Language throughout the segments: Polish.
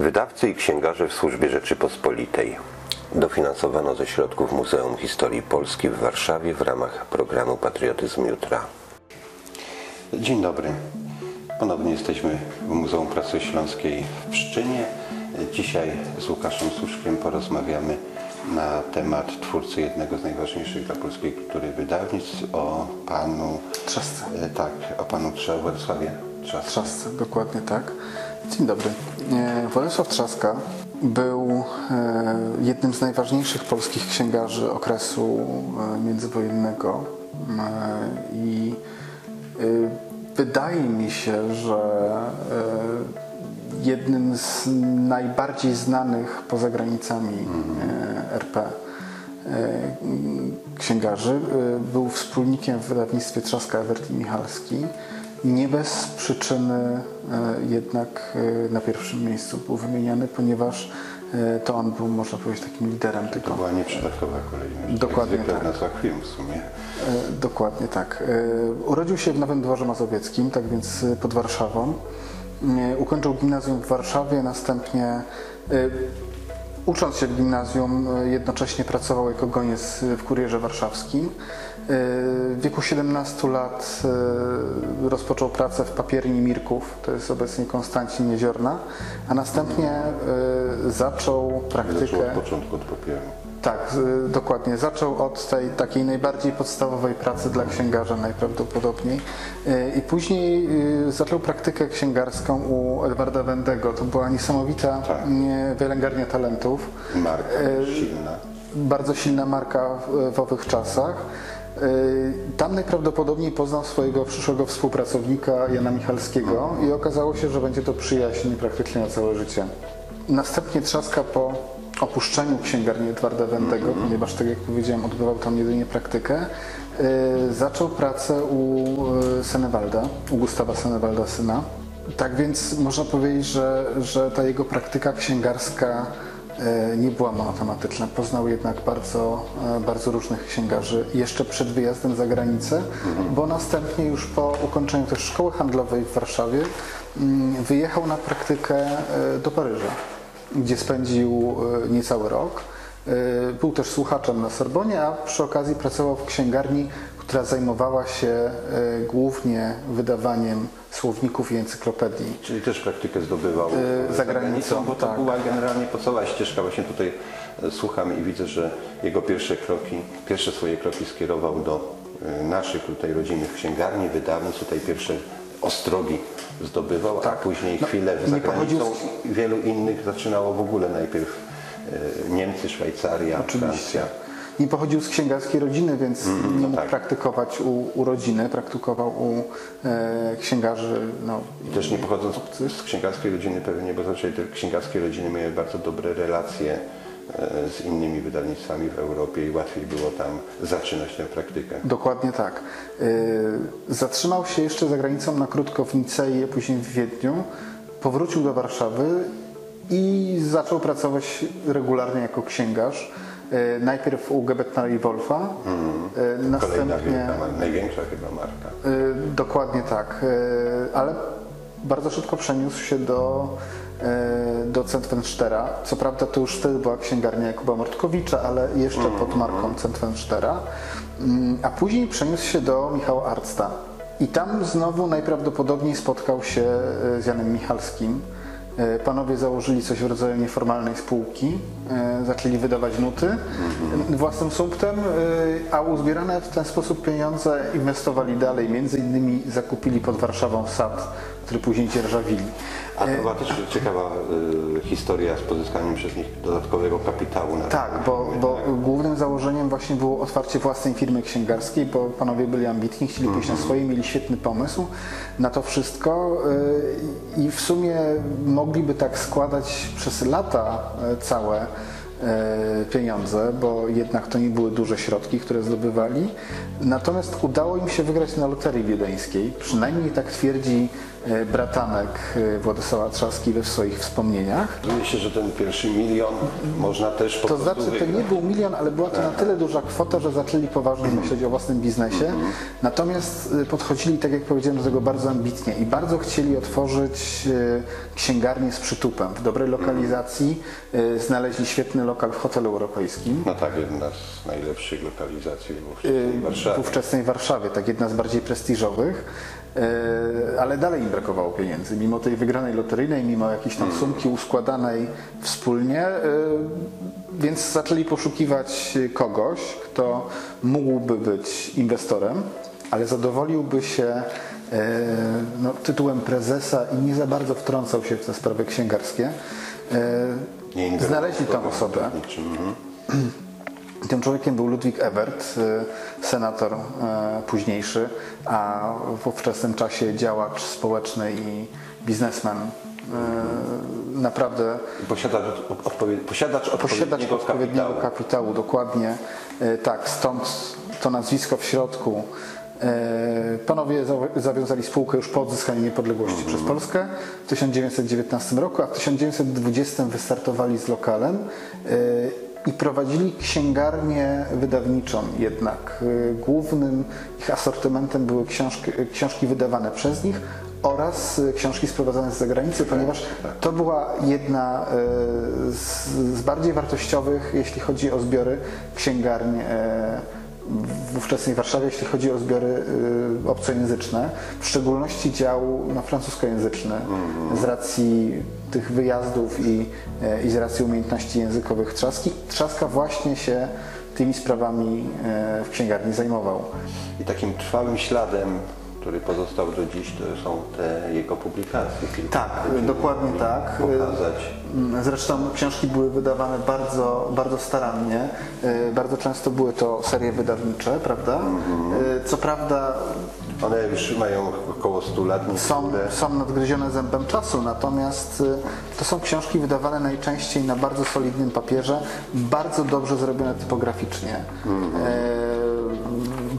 Wydawcy i księgarze w służbie Rzeczypospolitej. Dofinansowano ze środków Muzeum Historii Polski w Warszawie w ramach programu Patriotyzm Jutra. Dzień dobry. Ponownie jesteśmy w Muzeum Pracy Śląskiej w Pszczynie. Dzisiaj z Łukaszem Suszkiem porozmawiamy na temat twórcy jednego z najważniejszych dla polskiej kultury wydawnictw o panu... Trzasce. E, Tak, o panu Trze- Władysławie Trzasce. Trzasce, dokładnie tak. Dzień dobry. E, Władysław Trzaska był e, jednym z najważniejszych polskich księgarzy okresu e, międzywojennego i wydaje mi się, że jednym z najbardziej znanych poza granicami RP księgarzy. Był wspólnikiem w wydawnictwie Trzaska Ewert i Michalski. Nie bez przyczyny e, jednak e, na pierwszym miejscu był wymieniany, ponieważ e, to on był, można powiedzieć, takim liderem To tego. była nieprzypadkowa kolejność. Dokładnie tak. w nazwach film w sumie. Dokładnie tak. Urodził się w Nowym Dworze Mazowieckim, tak więc pod Warszawą. Ukończył gimnazjum w Warszawie, następnie ucząc się w gimnazjum e, jednocześnie pracował jako goniec w kurierze warszawskim. E, W wieku 17 lat e, rozpoczął pracę w papierni Mirków, to jest obecnie Konstancin Jeziorna, a następnie zaczął praktykę... Zaczął od początku od papieru. Tak, dokładnie. Zaczął od tej takiej najbardziej podstawowej pracy dla księgarza najprawdopodobniej i później zaczął praktykę księgarską u Edwarda Wendego. To była niesamowita Tak. wylęgarnia talentów. Marka E, silna. Bardzo silna marka w, w owych czasach. Y, Tam najprawdopodobniej poznał swojego przyszłego współpracownika Jana Michalskiego i okazało się, że będzie to przyjaźń praktycznie na całe życie. Następnie Trzaska po opuszczeniu księgarni Edwarda Wendego, ponieważ tak jak powiedziałem odbywał tam jedynie praktykę, y, zaczął pracę u Senewalda, u Gustawa Senewalda syna. Tak więc można powiedzieć, że, że ta jego praktyka księgarska e, nie była monotematyczna. Poznał jednak bardzo, e, bardzo różnych księgarzy jeszcze przed wyjazdem za granicę, bo następnie już po ukończeniu też szkoły handlowej w Warszawie mm, wyjechał na praktykę e, do Paryża, gdzie spędził e, niecały rok. E, Był też słuchaczem na Sorbonie, a przy okazji pracował w księgarni, która zajmowała się e, głównie wydawaniem słowników i encyklopedii. Czyli też praktykę zdobywał Yy, za granicą, bo to tak. była generalnie podstawowa ścieżka. Właśnie tutaj e, słucham i widzę, że jego pierwsze kroki, pierwsze swoje kroki skierował do e, naszych tutaj rodzinnych księgarni, wydawnictw, tutaj pierwsze ostrogi zdobywał, a później No, chwilę za pochodził granicą i wielu innych zaczynało w ogóle najpierw e, Niemcy, Szwajcaria, Oczywiście. Francja. Nie pochodził z księgarskiej rodziny, więc nie mógł tak. praktykować u, u rodziny, praktykował u e, księgarzy. No, I też nie pochodząc z księgarskiej rodziny pewnie, bo zazwyczaj te księgarskie rodziny miały bardzo dobre relacje e, z innymi wydawnictwami w Europie i łatwiej było tam zaczynać tę praktykę. Dokładnie tak. E, zatrzymał się jeszcze za granicą na krótko w Nicei, a później w Wiedniu. Powrócił do Warszawy i zaczął pracować regularnie jako księgarz. E, najpierw u Gebetnera i Wolfa, e, Kolejna następnie... wielka, mar- największa chyba marka. Y, Dokładnie tak, ale bardzo szybko przeniósł się do, do Centwenstera. Co prawda to już wtedy była księgarnia Jakuba Mortkowicza, ale jeszcze pod marką Centwenstera. Mm, A później przeniósł się do Michała Arcta. I tam znowu najprawdopodobniej spotkał się z Janem Michalskim. Panowie założyli coś w rodzaju nieformalnej spółki, zaczęli wydawać nuty y, własnym sumptem, y, a uzbierane w ten sposób pieniądze inwestowali dalej. Między innymi zakupili pod Warszawą sad, który później dzierżawili. A to była też ciekawa e, historia z pozyskaniem przez nich dodatkowego kapitału. Na Tak, bo, bo głównym założeniem właśnie było otwarcie własnej firmy księgarskiej, bo panowie byli ambitni, chcieli pójść na swoje, mieli świetny pomysł na to wszystko y, i w sumie mogliby tak składać przez lata całe pieniądze, bo jednak to nie były duże środki, które zdobywali. Natomiast udało im się wygrać na loterii wiedeńskiej, przynajmniej tak twierdzi e, bratanek e, Władysława Trzaski we swoich wspomnieniach. Się, że ten pierwszy milion można też po To znaczy, to nie był milion, ale była to na tyle duża kwota, że zaczęli poważnie myśleć o własnym biznesie. Natomiast y, podchodzili, tak jak powiedziałem, do tego bardzo ambitnie i bardzo chcieli otworzyć księgarnię z przytupem w dobrej lokalizacji. Y, Znaleźli świetny lokal w hotelu europejskim. No tak, jedna z najlepszych lokalizacji w ówczesnej w Warszawie. ówczesnej Warszawie, tak jedna z bardziej prestiżowych, ale dalej im brakowało pieniędzy. Mimo tej wygranej loteryjnej, mimo jakiejś tam sumki uskładanej wspólnie, y, więc zaczęli poszukiwać kogoś, kto mógłby być inwestorem, ale zadowoliłby się y, no, tytułem prezesa i nie za bardzo wtrącał się w te sprawy księgarskie. Znaleźli tą osobę. Mhm. Tym człowiekiem był Ludwik Ebert, y, senator y, późniejszy, a w ówczesnym czasie działacz społeczny i biznesmen. y, Naprawdę Posiadacz, odpowie, posiadacz posiadacz odpowiedniego odpowiedniego kapitału. kapitału, dokładnie. Tak, stąd to nazwisko w środku. Panowie za- zawiązali spółkę już po odzyskaniu niepodległości przez Polskę w 1919 roku, a w 1920 wystartowali z lokalem i prowadzili księgarnię wydawniczą jednak. Głównym ich asortymentem były książki, książki wydawane przez nich oraz książki sprowadzane z zagranicy, ponieważ to była jedna y, z, bardziej wartościowych, jeśli chodzi o zbiory księgarni y, w ówczesnej Warszawie, jeśli chodzi o zbiory y, obcojęzyczne, w szczególności dział no, francuskojęzyczny, z racji tych wyjazdów i, y, i z racji umiejętności językowych Trzaski. Trzaska właśnie się tymi sprawami y, w księgarni zajmował. I takim trwałym śladem, który pozostał do dziś, to są te jego publikacje. Tak, dokładnie tak. Pokazać. Zresztą książki były wydawane bardzo, bardzo starannie. Y, Bardzo często były to serie wydawnicze, prawda? Y, Co prawda One już mają około 100 lat. są, są nadgryzione zębem czasu, natomiast y, to są książki wydawane najczęściej na bardzo solidnym papierze, bardzo dobrze zrobione typograficznie. Y,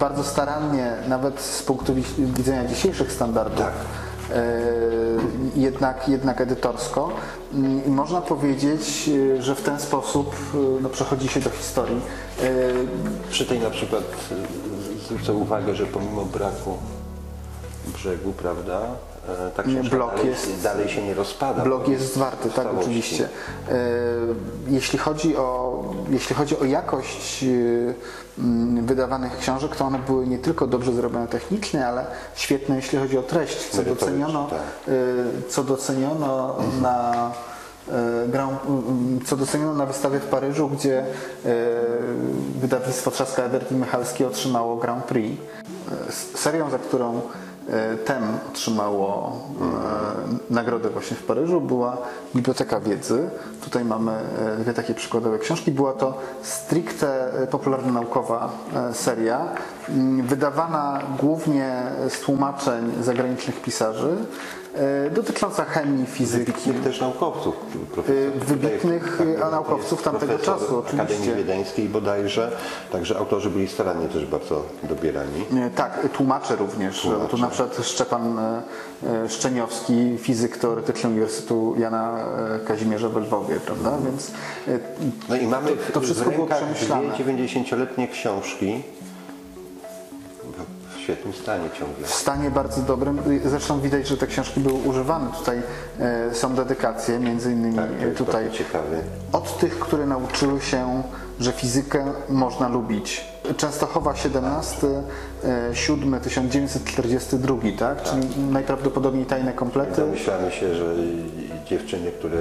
Bardzo starannie, nawet z punktu wi- widzenia dzisiejszych standardów. Tak. E, jednak, jednak edytorsko. I można powiedzieć, e, że w ten sposób e, no, przechodzi się do historii. Przy tej na przykład zwrócę uwagę, że pomimo braku brzegu, prawda, e, ta blok dalej, jest- dalej się nie rozpada. Blog jest zwarty, tak oczywiście. E, Jeśli chodzi o, jeśli chodzi o jakość e, mm, wydawanych książek, to one były nie tylko dobrze zrobione technicznie, ale świetne jeśli chodzi o treść, co doceniono, tak. co doceniono na co doceniono na wystawie w Paryżu, gdzie wydawnictwo Trzaska Ebert i Michalski otrzymało Grand Prix. Serią, za którą TEM otrzymało e, nagrodę właśnie w Paryżu, była Biblioteka Wiedzy. Tutaj mamy e, dwie takie przykładowe książki. Była to stricte e, popularno-naukowa e, seria, wydawana głównie z tłumaczeń zagranicznych pisarzy, e, dotycząca chemii, fizyki, Wybitnych też naukowców. Y, wybitnych, y, a naukowców tamtego czasu, oczywiście. Akademii Wiedeńskiej bodajże, także autorzy byli starannie też bardzo dobierani. E, Tak, tłumacze również. Tłumacze. Tu na przykład Szczepan e, e, Szczeniowski, fizyk teoretyczny Uniwersytetu Jana e, Kazimierza w Lwowie, prawda? Więc e, No i mamy to, to wszystko w było rękach przemyślane. dwie 90-letnie książki świetnym stanie ciągle. W stanie bardzo dobrym. Y, Zresztą widać, że te książki były używane. Tutaj e, są dedykacje, między innymi Tak, to jest tutaj ciekawy. od tych, które nauczyły się, że fizykę można lubić. Częstochowa 17, e, 7, 1942, tak? Czyli najprawdopodobniej tajne komplety. Domyślamy się, że dziewczyny, które,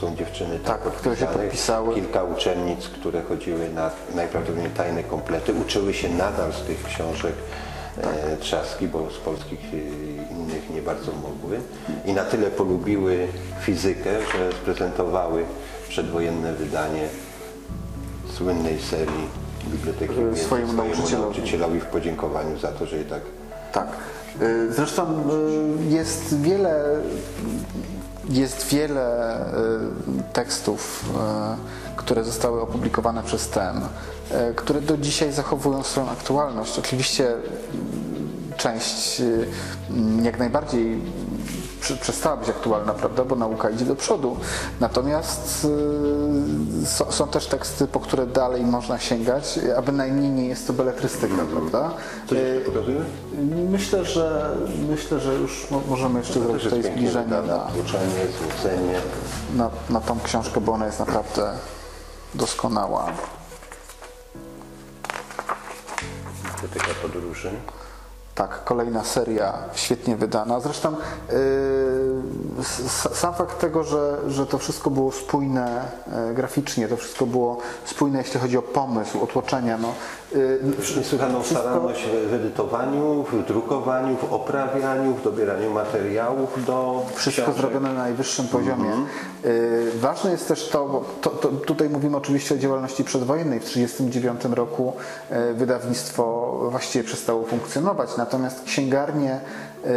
są dziewczyny Tak, które się podpisały. kilka uczennic, które chodziły na najprawdopodobniej tajne komplety, uczyły się nadal z tych książek trzaski, bo z polskich e, innych nie bardzo mogły i na tyle polubiły fizykę, że sprezentowały przedwojenne wydanie słynnej serii Biblioteki Wiedzy swojemu nauczycielowi. nauczycielowi w podziękowaniu za to, że i tak Tak. Y, Zresztą jest wiele, jest wiele y, tekstów, y, które zostały opublikowane przez TEM, y, które do dzisiaj zachowują swoją aktualność. Oczywiście część y, jak najbardziej prze- przestała być aktualna, prawda, bo nauka idzie do przodu. Natomiast są, też teksty, po które dalej można sięgać, a bynajmniej nie jest to beletrystyka, prawda? Coś pokazujemy? Myślę, że myślę, że już mo- możemy jeszcze To zrobić tutaj zbliżenie na, na, na tą książkę, bo ona jest naprawdę doskonała. Krytyka podróży. Tak, kolejna seria świetnie wydana. Zresztą yy, sam fakt tego, że, że to wszystko było spójne e, graficznie, to wszystko było spójne, jeśli chodzi o pomysł, otłoczenia. No, yy, Niesłychaną staranność w edytowaniu, w drukowaniu, w oprawianiu, w dobieraniu materiałów do Wszystko książek. zrobione na najwyższym poziomie. Y, Ważne jest też to, bo to, to, tutaj mówimy oczywiście o działalności przedwojennej. W 1939 roku y, wydawnictwo właściwie przestało funkcjonować, natomiast księgarnię y,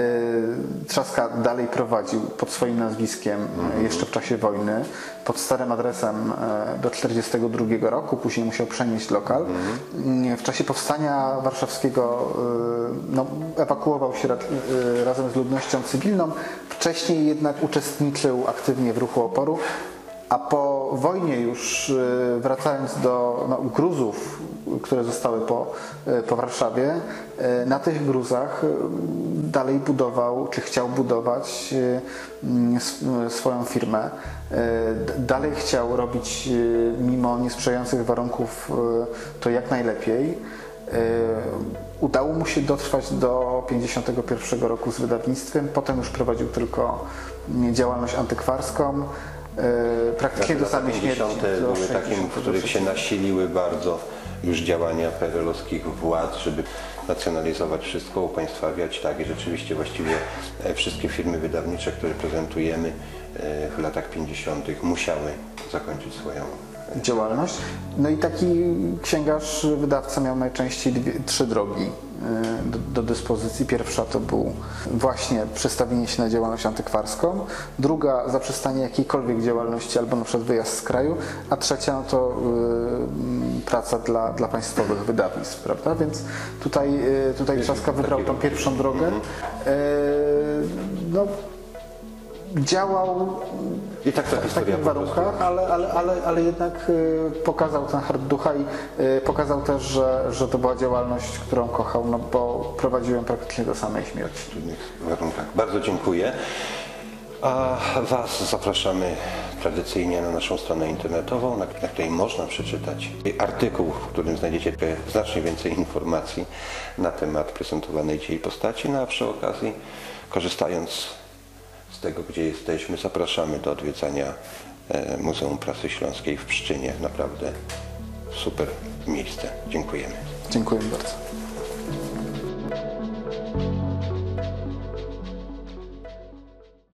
Trzaska dalej prowadził pod swoim nazwiskiem y, jeszcze w czasie wojny, pod starym adresem y, do 1942 roku, później musiał przenieść lokal. Y, W czasie powstania warszawskiego y, no, ewakuował się y, razem z ludnością cywilną. Wcześniej jednak uczestniczył aktywnie w ruchu oporu, a po wojnie już y, wracając do no, gruzów, które zostały po, y, po Warszawie, y, na tych gruzach dalej budował, czy chciał budować mm, sw- swoją firmę. Dalej chciał robić, mimo niesprzyjających warunków, to jak najlepiej. Udało mu się dotrwać do 51 roku z wydawnictwem, potem już prowadził tylko mm, działalność antykwarską, praktycznie do Lata samej śmierci. 50. do były takim, w 60. których się nasiliły bardzo już działania perelowskich władz, żeby nacjonalizować wszystko, upaństwawiać, tak i rzeczywiście właściwie e, wszystkie firmy wydawnicze, które prezentujemy e, w latach 50. musiały zakończyć swoją działalność. No i taki księgarz, wydawca miał najczęściej dwie, trzy drogi do, do dyspozycji. Pierwsza to był właśnie przestawienie się na działalność antykwarską, druga zaprzestanie jakiejkolwiek działalności albo na przykład wyjazd z kraju, a trzecia no to y, praca dla, dla państwowych wydawnictw, prawda? Więc tutaj, y, tutaj Trzaska wybrał tą pierwszą drogę. Y, no, działał I tak ta w takich warunkach, ale, ale, ale, ale jednak y, pokazał ten hard ducha i y, pokazał też, że, że to była działalność, którą kochał, no bo prowadziłem praktycznie do samej śmierci. w trudnych warunkach. Bardzo dziękuję. A Was zapraszamy tradycyjnie na naszą stronę internetową, na, na której można przeczytać artykuł, w którym znajdziecie znacznie więcej informacji na temat prezentowanej dzisiaj postaci. No a przy okazji, korzystając z tego, gdzie jesteśmy, zapraszamy do odwiedzania e, Muzeum Prasy Śląskiej w Pszczynie. Naprawdę super miejsce. Dziękujemy. Dziękuję bardzo.